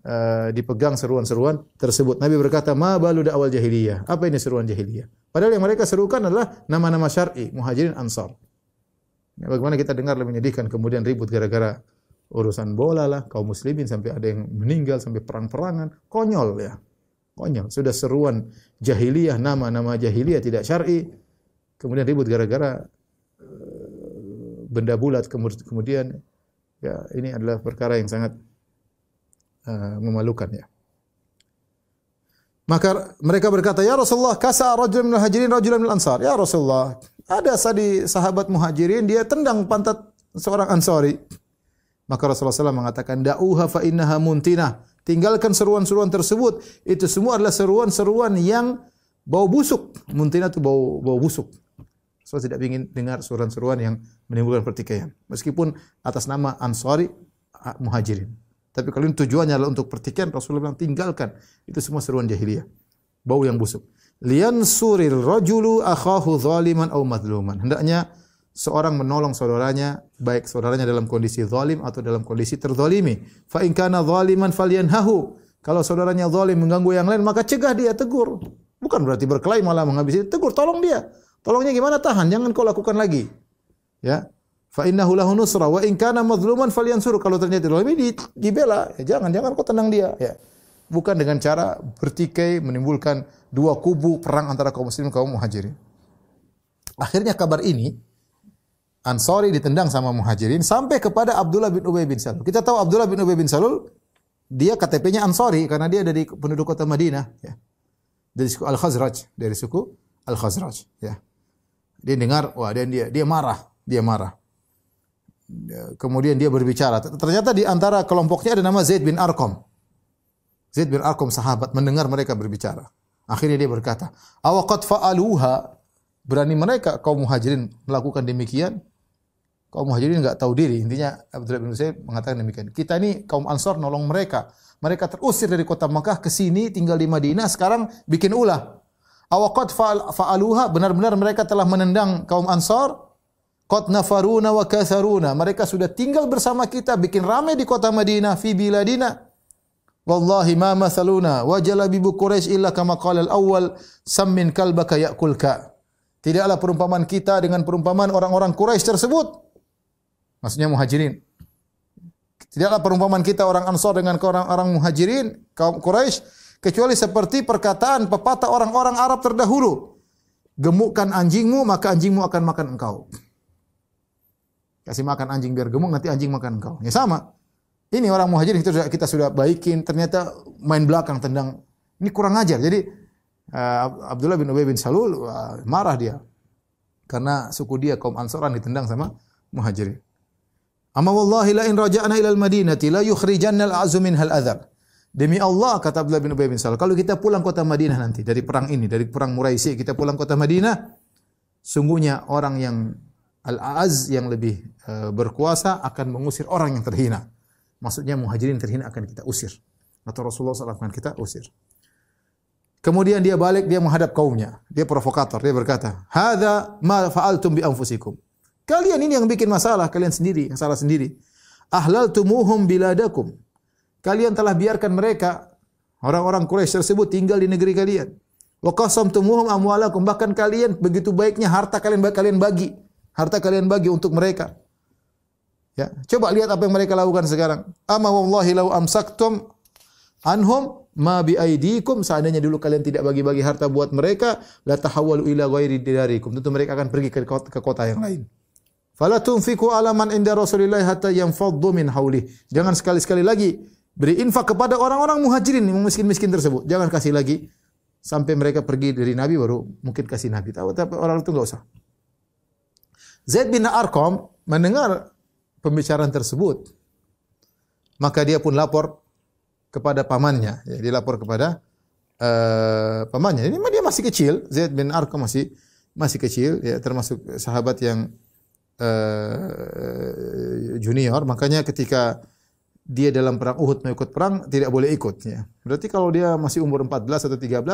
uh, dipegang seruan-seruan tersebut. Nabi berkata, "Ma balu awal jahiliyah." Apa ini seruan jahiliyah? Padahal yang mereka serukan adalah nama-nama syar'i, muhajirin ansar. Ya, bagaimana kita dengar lebih menyedihkan kemudian ribut gara-gara urusan bola lah, kaum muslimin sampai ada yang meninggal sampai perang-perangan, konyol ya. Konyol. Sudah seruan jahiliyah, nama-nama jahiliyah tidak syar'i, kemudian ribut gara-gara uh, benda bulat kemudian ya ini adalah perkara yang sangat uh, memalukan ya. Maka mereka berkata, "Ya Rasulullah, kasa rajul min hajirin rajulan min ansar." Ya Rasulullah, ada sadi sahabat muhajirin dia tendang pantat seorang ansari. Maka Rasulullah SAW mengatakan, "Da'uha fa innaha muntinah." Tinggalkan seruan-seruan tersebut. Itu semua adalah seruan-seruan yang bau busuk. Muntinah itu bau bau busuk. Saya tidak ingin dengar seruan-seruan yang menimbulkan pertikaian. Meskipun atas nama Ansari Muhajirin. Tapi kalau ini tujuannya adalah untuk pertikaian, Rasulullah bilang tinggalkan. Itu semua seruan jahiliyah. Bau yang busuk. Lian suril rajulu akhahu zaliman au madluman. Hendaknya seorang menolong saudaranya, baik saudaranya dalam kondisi zalim atau dalam kondisi terzalimi. Fa in kana zaliman falyanhahu. Kalau saudaranya zalim mengganggu yang lain, maka cegah dia, tegur. Bukan berarti berkelahi malah menghabisi, tegur, tolong dia. Tolongnya gimana? Tahan, jangan kau lakukan lagi. Ya. Fa innahu lahu nusra wa in kana madhluman falyansur. Kalau ternyata di, dibela, ya jangan jangan kau tenang dia, ya. Bukan dengan cara bertikai menimbulkan dua kubu perang antara kaum muslimin kaum muhajirin. Akhirnya kabar ini Ansori ditendang sama muhajirin sampai kepada Abdullah bin Ubay bin Salul. Kita tahu Abdullah bin Ubay bin Salul dia KTP-nya Ansori karena dia dari penduduk kota Madinah ya. Dari suku Al-Khazraj, dari suku Al-Khazraj ya. Dia dengar, wah dia dia, dia marah, dia marah. Kemudian dia berbicara. Ternyata di antara kelompoknya ada nama Zaid bin Arqam. Zaid bin Arqam sahabat mendengar mereka berbicara. Akhirnya dia berkata, "Awaqad fa'aluha?" Berani mereka kaum muhajirin melakukan demikian? Kaum muhajirin enggak tahu diri. Intinya Abdullah bin Zaid mengatakan demikian. Kita ini kaum Ansar nolong mereka. Mereka terusir dari kota Makkah ke sini tinggal di Madinah, sekarang bikin ulah. Awaqad fa'aluha? Benar-benar mereka telah menendang kaum Ansar? Qad nafaruna wa katharuna. Mereka sudah tinggal bersama kita, bikin ramai di kota Madinah, fi biladina. Wallahi ma mathaluna wa jalabibu Quraisy illa kama qala al-awwal sammin kalbaka ya'kulka. Tidaklah perumpamaan kita dengan perumpamaan orang-orang Quraisy tersebut. Maksudnya muhajirin. Tidaklah perumpamaan kita orang Ansar dengan orang-orang muhajirin, kaum Quraisy, kecuali seperti perkataan pepatah orang-orang Arab terdahulu. Gemukkan anjingmu, maka anjingmu akan makan engkau. Kasih makan anjing biar gemuk, nanti anjing makan engkau. Ya sama. Ini orang muhajirin kita sudah, kita sudah baikin, ternyata main belakang tendang. Ini kurang ajar. Jadi uh, Abdullah bin Ubay bin Salul uh, marah dia. Karena suku dia kaum Ansaran ditendang sama muhajirin. Amma wallahi la in raja'na ila al-Madinati la yukhrijanna al-azu hal adhar. Demi Allah kata Abdullah bin Ubay bin Salul, kalau kita pulang kota Madinah nanti dari perang ini, dari perang Muraisi, kita pulang kota Madinah, sungguhnya orang yang al-az yang lebih uh, berkuasa akan mengusir orang yang terhina. Maksudnya muhajirin terhina akan kita usir. Atau Rasulullah SAW akan kita usir. Kemudian dia balik, dia menghadap kaumnya. Dia provokator, dia berkata, Hada ma fa'altum bi anfusikum. Kalian ini yang bikin masalah, kalian sendiri, yang salah sendiri. Ahlal tumuhum biladakum. Kalian telah biarkan mereka, orang-orang Quraisy tersebut tinggal di negeri kalian. Wa qasamtumuhum amwalakum. Bahkan kalian begitu baiknya harta kalian kalian bagi Harta kalian bagi untuk mereka. Ya, coba lihat apa yang mereka lakukan sekarang. Ama wallahi law amsaktum anhum ma bi aidikum seandainya dulu kalian tidak bagi-bagi harta buat mereka la tahawwalu ila ghairi darikum tentu mereka akan pergi ke kota, ke kota yang lain. Fala tunfiqu ala man inda rasulillah hatta yanfaddu min hauli jangan sekali-sekali lagi beri infak kepada orang-orang muhajirin yang miskin-miskin tersebut. Jangan kasih lagi sampai mereka pergi dari nabi baru mungkin kasih nabi. Tahu tapi orang itu enggak usah Zaid bin Arqam mendengar pembicaraan tersebut. Maka dia pun lapor kepada pamannya. Ya, dia lapor kepada uh, pamannya. Ini dia masih kecil. Zaid bin Arqam masih masih kecil ya termasuk sahabat yang uh, junior makanya ketika dia dalam perang Uhud mau ikut perang tidak boleh ikut ya. Berarti kalau dia masih umur 14 atau 13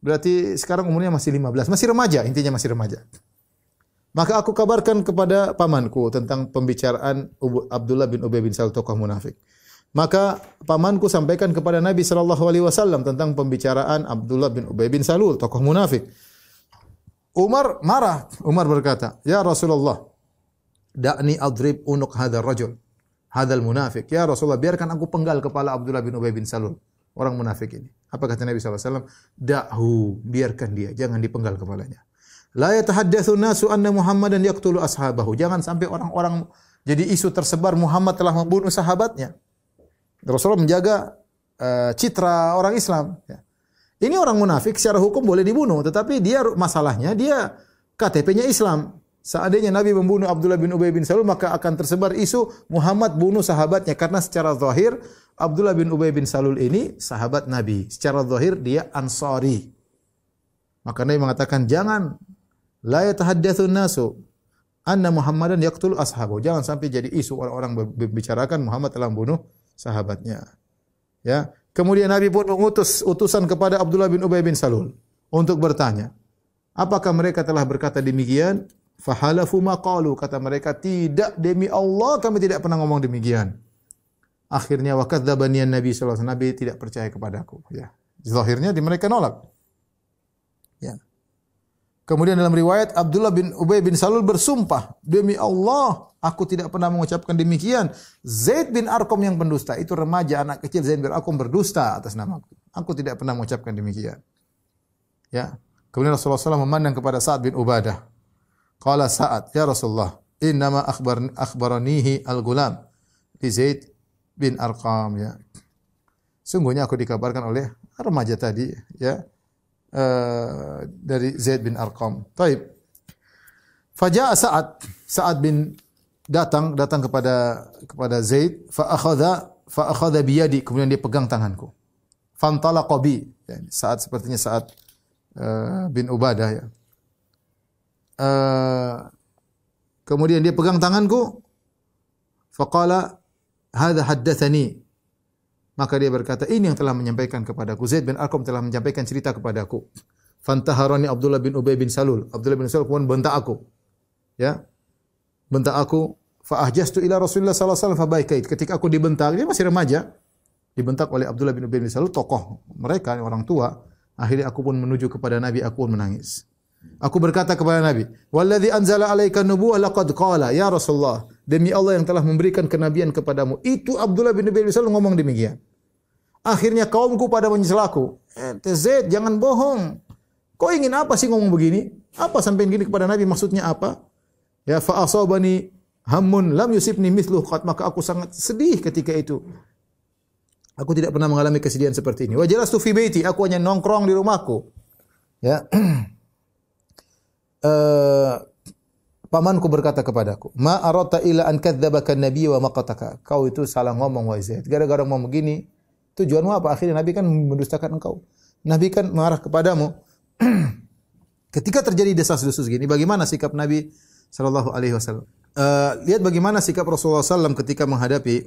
berarti sekarang umurnya masih 15, masih remaja, intinya masih remaja. Maka aku kabarkan kepada pamanku tentang pembicaraan Abdullah bin Ubay bin Salul tokoh munafik. Maka pamanku sampaikan kepada Nabi sallallahu alaihi wasallam tentang pembicaraan Abdullah bin Ubay bin Salul tokoh munafik. Umar marah. Umar berkata, "Ya Rasulullah, da'ni adrib unuk hadzal rajul." Hadal munafik. Ya Rasulullah, biarkan aku penggal kepala Abdullah bin Ubay bin Salul. Orang munafik ini. Apa kata Nabi SAW? Da'hu, biarkan dia. Jangan dipenggal kepalanya. La yatahaddatsu nasu anna Muhammadan yaqtulu ashabahu. Jangan sampai orang-orang jadi isu tersebar Muhammad telah membunuh sahabatnya. Rasulullah menjaga uh, citra orang Islam. Ya. Ini orang munafik secara hukum boleh dibunuh, tetapi dia masalahnya dia KTP-nya Islam. Seandainya Nabi membunuh Abdullah bin Ubay bin Salul maka akan tersebar isu Muhammad bunuh sahabatnya karena secara zahir Abdullah bin Ubay bin Salul ini sahabat Nabi. Secara zahir dia Ansari. Maka Nabi mengatakan jangan la yatahaddatsun nasu anna Muhammadan yaqtul ashabu. Jangan sampai jadi isu orang-orang membicarakan Muhammad telah membunuh sahabatnya. Ya. Kemudian Nabi pun mengutus utusan kepada Abdullah bin Ubay bin Salul untuk bertanya, apakah mereka telah berkata demikian? Fahalafu maqalu kata mereka tidak demi Allah kami tidak pernah ngomong demikian. Akhirnya wakadzabani Nabi sallallahu alaihi Nabi tidak percaya kepadaku ya. Zahirnya di mereka nolak. Kemudian dalam riwayat Abdullah bin Ubay bin Salul bersumpah, demi Allah aku tidak pernah mengucapkan demikian. Zaid bin Arkom yang pendusta, itu remaja anak kecil Zaid bin Arkom berdusta atas namaku. Aku tidak pernah mengucapkan demikian. Ya. Kemudian Rasulullah SAW memandang kepada Sa'ad bin Ubadah. Qala Sa'ad, "Ya Rasulullah, innama akhbar akhbaranihi al-gulam li Zaid bin Arqam ya." Sungguhnya aku dikabarkan oleh remaja tadi ya uh, dari Zaid bin Arqam. Taib. Faja'a Sa'ad, Sa'ad bin datang datang kepada kepada Zaid fa akhadha fa akhadha biyadi kemudian dia pegang tanganku. Fantalaqa bi. Ya, saat sepertinya saat uh, bin Ubadah ya. Eh, kemudian dia pegang tanganku faqala hadza haddatsani maka dia berkata ini yang telah menyampaikan kepadaku. Zaid bin Arqam telah menyampaikan cerita kepadaku. Fantaharani Abdullah bin Ubay bin Salul. Abdullah bin Salul pun bentak aku. Ya. Bentak aku fa ahjastu ila Rasulullah wasallam fabaikait ketika aku dibentak dia masih remaja. Dibentak oleh Abdullah bin Ubay bin Salul tokoh mereka orang tua. Akhirnya aku pun menuju kepada Nabi aku pun menangis. Aku berkata kepada Nabi, "Walladzi anzala 'alaika nubuwah laqad qala ya Rasulullah, demi Allah yang telah memberikan kenabian kepadamu." Itu Abdullah bin Ubay bin Salul ngomong demikian. Akhirnya kaumku pada menyelaku, "Eh, Zaid, jangan bohong. Kau ingin apa sih ngomong begini? Apa sampai gini kepada Nabi maksudnya apa?" Ya fa asabani hammun lam yusibni mithlu qad maka aku sangat sedih ketika itu. Aku tidak pernah mengalami kesedihan seperti ini. Wa jalastu fi baiti, aku hanya nongkrong di rumahku. Ya. uh, pamanku berkata kepadaku, "Ma arata ila an kadzdzabaka nabi wa maqataka." Kau itu salah ngomong wahai Zaid. Gara-gara ngomong begini, tujuanmu apa? Akhirnya Nabi kan mendustakan engkau. Nabi kan marah kepadamu. Ketika terjadi desas-desus gini, bagaimana sikap Nabi sallallahu alaihi wasallam? Uh, lihat bagaimana sikap Rasulullah SAW ketika menghadapi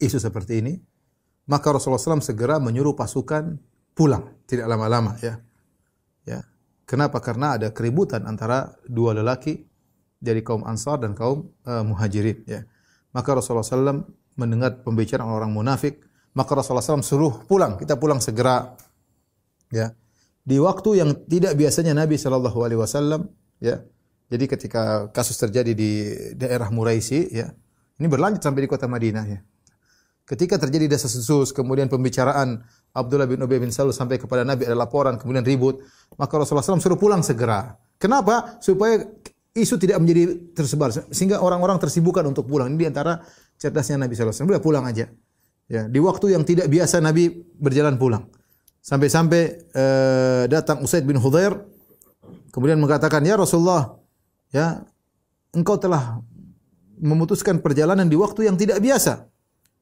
isu seperti ini. Maka Rasulullah SAW segera menyuruh pasukan pulang, tidak lama-lama ya. Kenapa? Karena ada keributan antara dua lelaki dari kaum Ansar dan kaum uh, Muhajirin. Ya. Maka Rasulullah SAW mendengar pembicaraan orang munafik, maka Rasulullah SAW suruh pulang, kita pulang segera. Ya. Di waktu yang tidak biasanya Nabi Shallallahu Alaihi Wasallam, ya. Jadi ketika kasus terjadi di daerah Muraisi, ya, ini berlanjut sampai di kota Madinah, ya. Ketika terjadi desas-desus, kemudian pembicaraan Abdullah bin Ubay bin Salul sampai kepada Nabi ada laporan kemudian ribut, maka Rasulullah SAW suruh pulang segera. Kenapa? Supaya isu tidak menjadi tersebar sehingga orang-orang tersibukkan untuk pulang. Ini di antara cerdasnya Nabi SAW. Sudah pulang aja. Ya, di waktu yang tidak biasa Nabi berjalan pulang. Sampai-sampai uh, datang Usaid bin Hudair kemudian mengatakan, "Ya Rasulullah, ya engkau telah memutuskan perjalanan di waktu yang tidak biasa."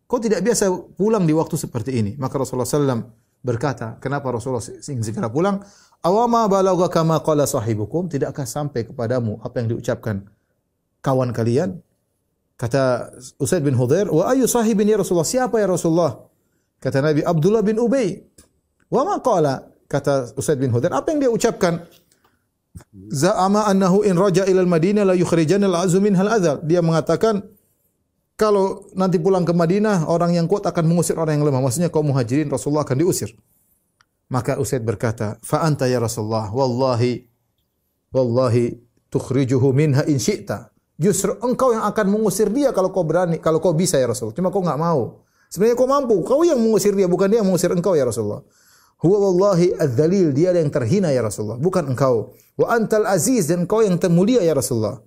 Kau tidak biasa pulang di waktu seperti ini. Maka Rasulullah SAW berkata, kenapa Rasulullah ingin segera pulang? Awama balagha kama qala sahibukum, tidakkah sampai kepadamu apa yang diucapkan kawan kalian? Kata Usaid bin Hudair, "Wa ayu sahibin ya Rasulullah? Siapa ya Rasulullah?" Kata Nabi Abdullah bin Ubay. "Wa ma qala?" Kata Usaid bin Hudair, apa yang dia ucapkan? Za'ama annahu in raja ila al-Madinah la yukhrijanna al-azu minhal adzal. Dia mengatakan kalau nanti pulang ke Madinah orang yang kuat akan mengusir orang yang lemah. Maksudnya kaum muhajirin Rasulullah akan diusir. Maka Usaid berkata, "Fa anta ya Rasulullah, wallahi wallahi tukhrijuhu minha in syi'ta." Justru engkau yang akan mengusir dia kalau kau berani, kalau kau bisa ya Rasul. Cuma kau enggak mau. Sebenarnya kau mampu, kau yang mengusir dia, bukan dia yang mengusir engkau ya Rasulullah. Huwa wallahi adzalil, dia yang terhina ya Rasulullah, bukan engkau. Wa antal aziz dan engkau yang termulia ya Rasulullah.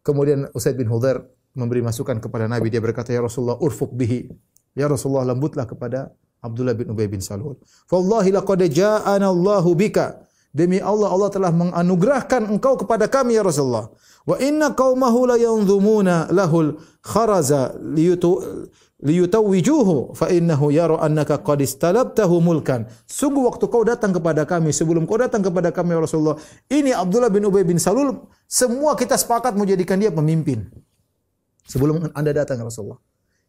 Kemudian Usaid bin Hudair memberi masukan kepada Nabi, dia berkata ya Rasulullah urfuk bihi. Ya Rasulullah lembutlah kepada Abdullah bin Ubay bin Salul. Wallahi laqad ja'ana Allahu bika. Demi Allah Allah telah menganugerahkan engkau kepada kami ya Rasulullah. Wa inna qaumahu la yanzumuna lahul kharaza liyutu liyutawwijuhu fa innahu yara annaka qad istalabtahu mulkan. Sungguh waktu kau datang kepada kami sebelum kau datang kepada kami ya Rasulullah, ini Abdullah bin Ubay bin Salul semua kita sepakat menjadikan dia pemimpin. Sebelum Anda datang ya Rasulullah.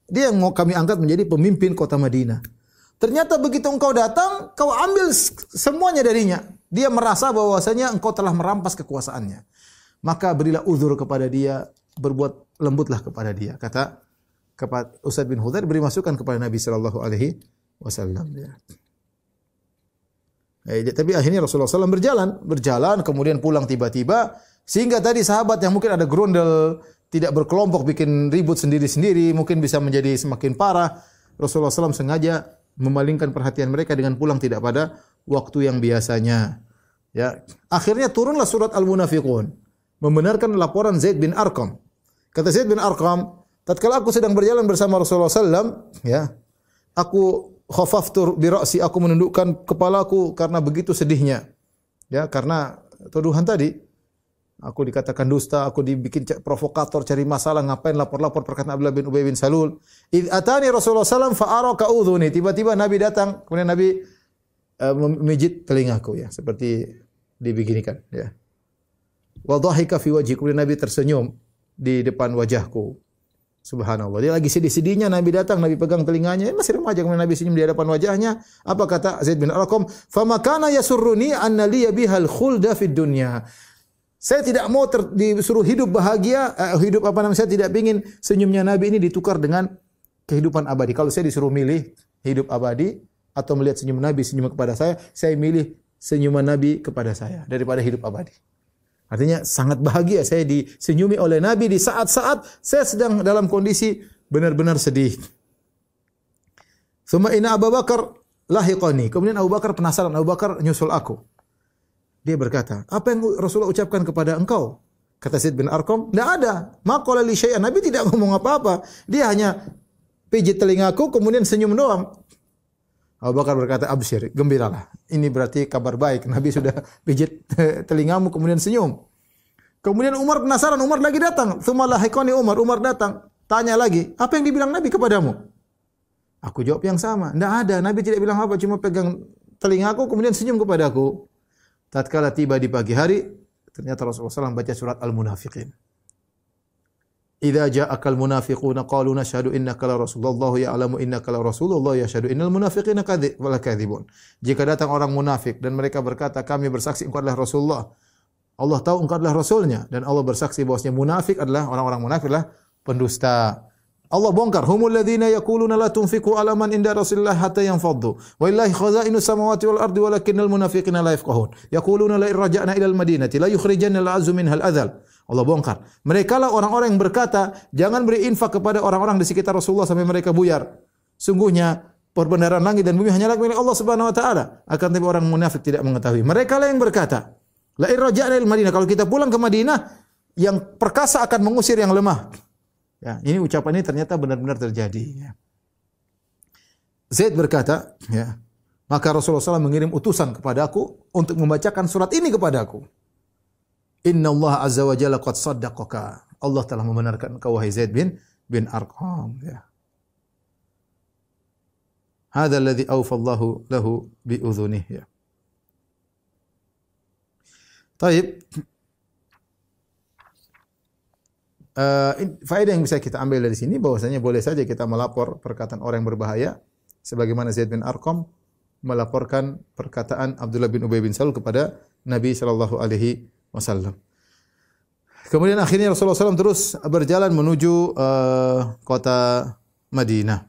Dia yang mau kami angkat menjadi pemimpin kota Madinah. Ternyata begitu engkau datang, kau ambil semuanya darinya. Dia merasa bahwasanya engkau telah merampas kekuasaannya maka berilah uzur kepada dia, berbuat lembutlah kepada dia. Kata kepada Usaid bin Hudair beri masukan kepada Nabi sallallahu alaihi wasallam. Eh, tapi akhirnya Rasulullah SAW berjalan, berjalan kemudian pulang tiba-tiba sehingga tadi sahabat yang mungkin ada grundel tidak berkelompok bikin ribut sendiri-sendiri mungkin bisa menjadi semakin parah. Rasulullah SAW sengaja memalingkan perhatian mereka dengan pulang tidak pada waktu yang biasanya. Ya, akhirnya turunlah surat Al-Munafiqun membenarkan laporan Zaid bin Arqam. Kata Zaid bin Arqam, tatkala aku sedang berjalan bersama Rasulullah SAW, ya, aku khafaftu bi ra'si, aku menundukkan kepalaku karena begitu sedihnya. Ya, karena tuduhan tadi. Aku dikatakan dusta, aku dibikin provokator, cari masalah, ngapain lapor-lapor perkataan Abdullah bin Ubay bin Salul. Id atani Rasulullah SAW fa'araka udhuni. Tiba-tiba Nabi datang, kemudian Nabi uh, memijit telingaku ya, seperti dibeginikan ya. Wa dhahika fi wajhi. Kemudian Nabi tersenyum di depan wajahku. Subhanallah. Dia lagi sedih-sedihnya Nabi datang, Nabi pegang telinganya, eh, masih remaja kemudian Nabi senyum di hadapan wajahnya. Apa kata Zaid bin Arqam? "Fama kana yasurruni anna liya bihal khulda fid dunya." Saya tidak mau ter, disuruh hidup bahagia, uh, hidup apa namanya? Saya tidak ingin senyumnya Nabi ini ditukar dengan kehidupan abadi. Kalau saya disuruh milih hidup abadi atau melihat senyum Nabi senyum kepada saya, saya milih senyuman Nabi kepada saya daripada hidup abadi. Artinya sangat bahagia saya disenyumi oleh Nabi di saat-saat saya sedang dalam kondisi benar-benar sedih. Suma ina Abu Bakar lahiqani. Kemudian Abu Bakar penasaran, Abu Bakar nyusul aku. Dia berkata, apa yang Rasulullah ucapkan kepada engkau? Kata Zaid bin Arqam, tidak ada. Maqala li syai'an. Nabi tidak ngomong apa-apa. Dia hanya pijit telingaku, kemudian senyum doang. Abu Bakar berkata, absyir, gembiralah. Ini berarti kabar baik. Nabi sudah pijit telingamu, kemudian senyum. Kemudian Umar penasaran, Umar lagi datang. Thumalah hekoni Umar, Umar datang. Tanya lagi, apa yang dibilang Nabi kepadamu? Aku jawab yang sama. Tidak ada, Nabi tidak bilang apa, cuma pegang telingaku, kemudian senyum kepadaku. Tatkala tiba di pagi hari, ternyata Rasulullah SAW baca surat Al-Munafiqin. Idza ja'akal munafiquna qalu nashhadu innaka la rasulullah ya'lamu innaka la rasulullah yashhadu innal munafiqina kadhibun. Jika datang orang munafik dan mereka berkata kami bersaksi engkau adalah Rasulullah. Allah tahu engkau adalah rasulnya dan Allah bersaksi bahwasanya munafik adalah orang-orang munafik adalah pendusta. Allah bongkar humul ladzina yaquluna la tunfiqu ala man inda rasulillah hatta yanfaddu wa illahi khazainu samawati wal ardi walakinnal munafiqina la yafqahun yaquluna la irja'na ila al madinati la yukhrijanna al azzu minha al adzal Allah bongkar. Mereka lah orang-orang yang berkata, jangan beri infak kepada orang-orang di sekitar Rasulullah sampai mereka buyar. Sungguhnya perbenaran langit dan bumi hanyalah milik Allah Subhanahu wa taala. Akan tapi orang munafik tidak mengetahui. Mereka lah yang berkata, la irja'na il Madinah. Kalau kita pulang ke Madinah, yang perkasa akan mengusir yang lemah. Ya, ini ucapan ini ternyata benar-benar terjadi. Ya. Zaid berkata, ya, maka Rasulullah SAW mengirim utusan kepadaku untuk membacakan surat ini kepadaku. Inna Allah azza wa jalla qad saddaqaka. Allah telah membenarkan engkau wahai Zaid bin bin Arqam ya. Hadza alladhi awfallahu lahu bi udhunih ya. Taib. Uh, faedah yang bisa kita ambil dari sini bahwasanya boleh saja kita melapor perkataan orang yang berbahaya sebagaimana Zaid bin Arqam melaporkan perkataan Abdullah bin Ubay bin Salul kepada Nabi sallallahu alaihi wasallam. Kemudian akhirnya Rasulullah SAW terus berjalan menuju uh, kota Madinah.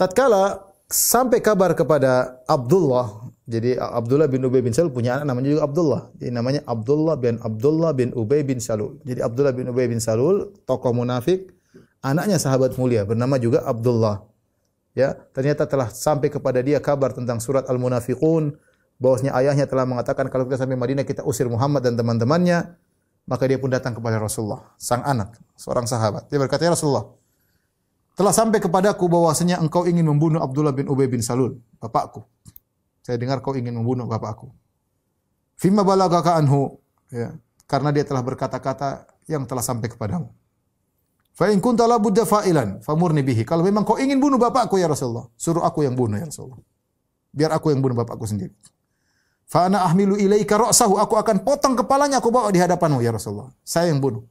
Tatkala sampai kabar kepada Abdullah, jadi Abdullah bin Ubay bin Salul punya anak namanya juga Abdullah. Jadi namanya Abdullah bin Abdullah bin Ubay bin Salul. Jadi Abdullah bin Ubay bin Salul, tokoh munafik, anaknya sahabat mulia bernama juga Abdullah. Ya, ternyata telah sampai kepada dia kabar tentang surat Al-Munafiqun bahwasanya ayahnya telah mengatakan kalau kita sampai Madinah kita usir Muhammad dan teman-temannya. Maka dia pun datang kepada Rasulullah, sang anak, seorang sahabat. Dia berkata, "Ya Rasulullah, telah sampai kepadaku bahwasanya engkau ingin membunuh Abdullah bin Ubay bin Salul, bapakku. Saya dengar kau ingin membunuh bapakku. Fima balagaka anhu, ya, karena dia telah berkata-kata yang telah sampai kepadamu. Fa in kunta la budda fa'ilan famurni bihi. Kalau memang kau ingin bunuh bapakku ya Rasulullah, suruh aku yang bunuh ya Rasulullah. Biar aku yang bunuh bapakku sendiri. Fa ana ahmilu ilaika ra'sahu, aku akan potong kepalanya aku bawa di hadapanmu ya Rasulullah. Saya yang bunuh.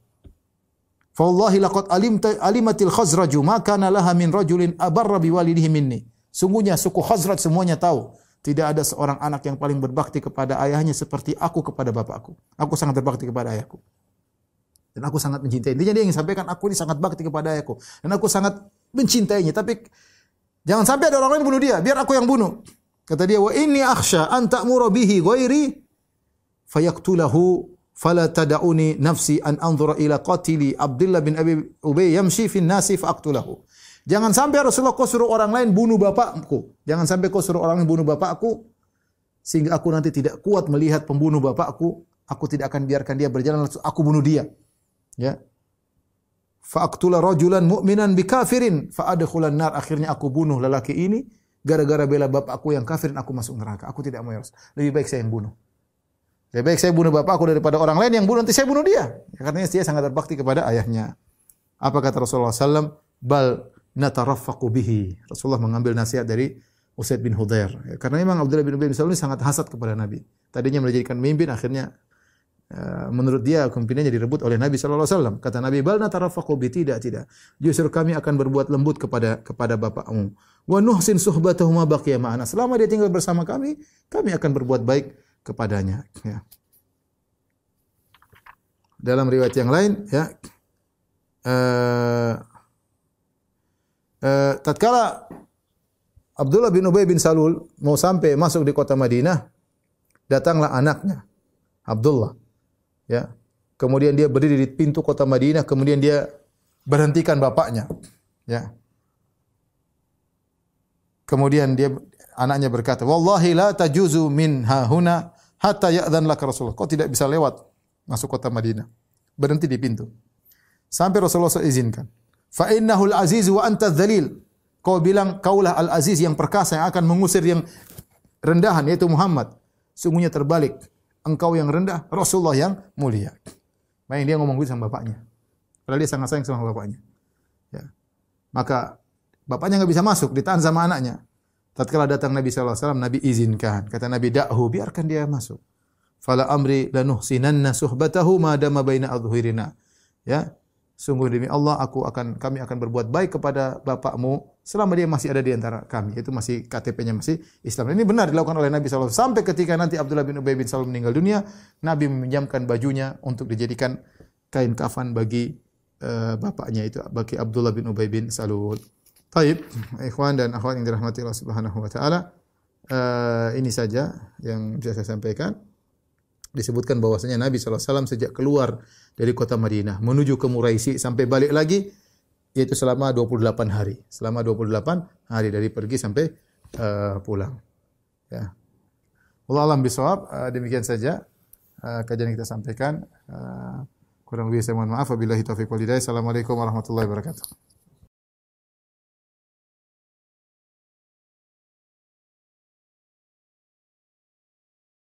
Fa wallahi laqad alimta alimatil khazraju ma kana laha min rajulin abarra biwalidihi minni. Sungguhnya suku Khazraj semuanya tahu tidak ada seorang anak yang paling berbakti kepada ayahnya seperti aku kepada bapakku. Aku sangat berbakti kepada ayahku. Dan aku sangat mencintai. Intinya dia ingin sampaikan aku ini sangat bakti kepada ayahku. Dan aku sangat mencintainya. Tapi jangan sampai ada orang lain bunuh dia. Biar aku yang bunuh. Kata dia, wa inni akhsha an ta'muru bihi ghairi fayaqtulahu fala tad'uni nafsi an anzura ila qatili Abdullah bin Abi Ubay yamshi fi nasi faqtulahu. Jangan sampai Rasulullah kau suruh orang lain bunuh bapakku. Jangan sampai kau suruh orang lain bunuh bapakku sehingga aku nanti tidak kuat melihat pembunuh bapakku. Aku tidak akan biarkan dia berjalan aku bunuh dia. Ya. Fa'aqtula rajulan mu'minan bi kafirin fa adkhulan nar. Akhirnya aku bunuh lelaki ini gara-gara bela bapakku yang kafir dan aku masuk neraka. Aku tidak mau ya Lebih baik saya yang bunuh. Lebih baik saya bunuh bapakku daripada orang lain yang bunuh nanti saya bunuh dia. Ya, karena dia sangat berbakti kepada ayahnya. Apa kata Rasulullah SAW? Bal natarafaqu bihi. Rasulullah mengambil nasihat dari Usaid bin Hudair. Ya, karena memang Abdullah bin Ubay bin Salul ini sangat hasad kepada Nabi. Tadinya menjadikan pemimpin, akhirnya uh, menurut dia kepemimpinannya direbut oleh Nabi sallallahu alaihi wasallam. Kata Nabi, "Bal natarafaqu bi tidak, tidak. Justru kami akan berbuat lembut kepada kepada bapakmu wa nuhsin suhbatahu ma baqiya ma'ana. Selama dia tinggal bersama kami, kami akan berbuat baik kepadanya. Ya. Dalam riwayat yang lain, ya, uh, uh, tatkala Abdullah bin Ubay bin Salul mau sampai masuk di kota Madinah, datanglah anaknya Abdullah. Ya. Kemudian dia berdiri di pintu kota Madinah, kemudian dia berhentikan bapaknya. Ya. Kemudian dia anaknya berkata, "Wallahi la tajuzu min hahuna hatta ya'dhan laka Rasulullah." Kau tidak bisa lewat masuk kota Madinah. Berhenti di pintu. Sampai Rasulullah izinkan. Fa innahul aziz wa anta dzalil. Kau bilang kaulah al-aziz yang perkasa yang akan mengusir yang rendahan yaitu Muhammad. Sungguhnya terbalik. Engkau yang rendah, Rasulullah yang mulia. Main dia ngomong gitu sama bapaknya. Padahal dia sangat sayang sama bapaknya. Ya. Maka Bapaknya nggak bisa masuk, ditahan sama anaknya. Tatkala datang Nabi SAW, Nabi izinkan. Kata Nabi, da'hu, biarkan dia masuk. Fala amri lanuhsinanna suhbatahu madama baina adhuhirina. Ya, sungguh demi Allah aku akan kami akan berbuat baik kepada bapakmu selama dia masih ada di antara kami. Itu masih KTP-nya masih Islam. Ini benar dilakukan oleh Nabi SAW. Sampai ketika nanti Abdullah bin Ubay bin Salul meninggal dunia, Nabi meminjamkan bajunya untuk dijadikan kain kafan bagi uh, bapaknya itu bagi Abdullah bin Ubay bin Salul. Taib, ikhwan dan akhwat yang dirahmati Allah Subhanahu wa taala. Uh, ini saja yang bisa saya sampaikan. Disebutkan bahwasanya Nabi SAW sejak keluar dari kota Madinah menuju ke Muraisi sampai balik lagi yaitu selama 28 hari. Selama 28 hari dari pergi sampai uh, pulang. Ya. Allah alam bisawab. Uh, demikian saja uh, kajian kita sampaikan. Uh, kurang lebih saya mohon maaf. Wabillahi taufiq wal. Assalamualaikum warahmatullahi wabarakatuh.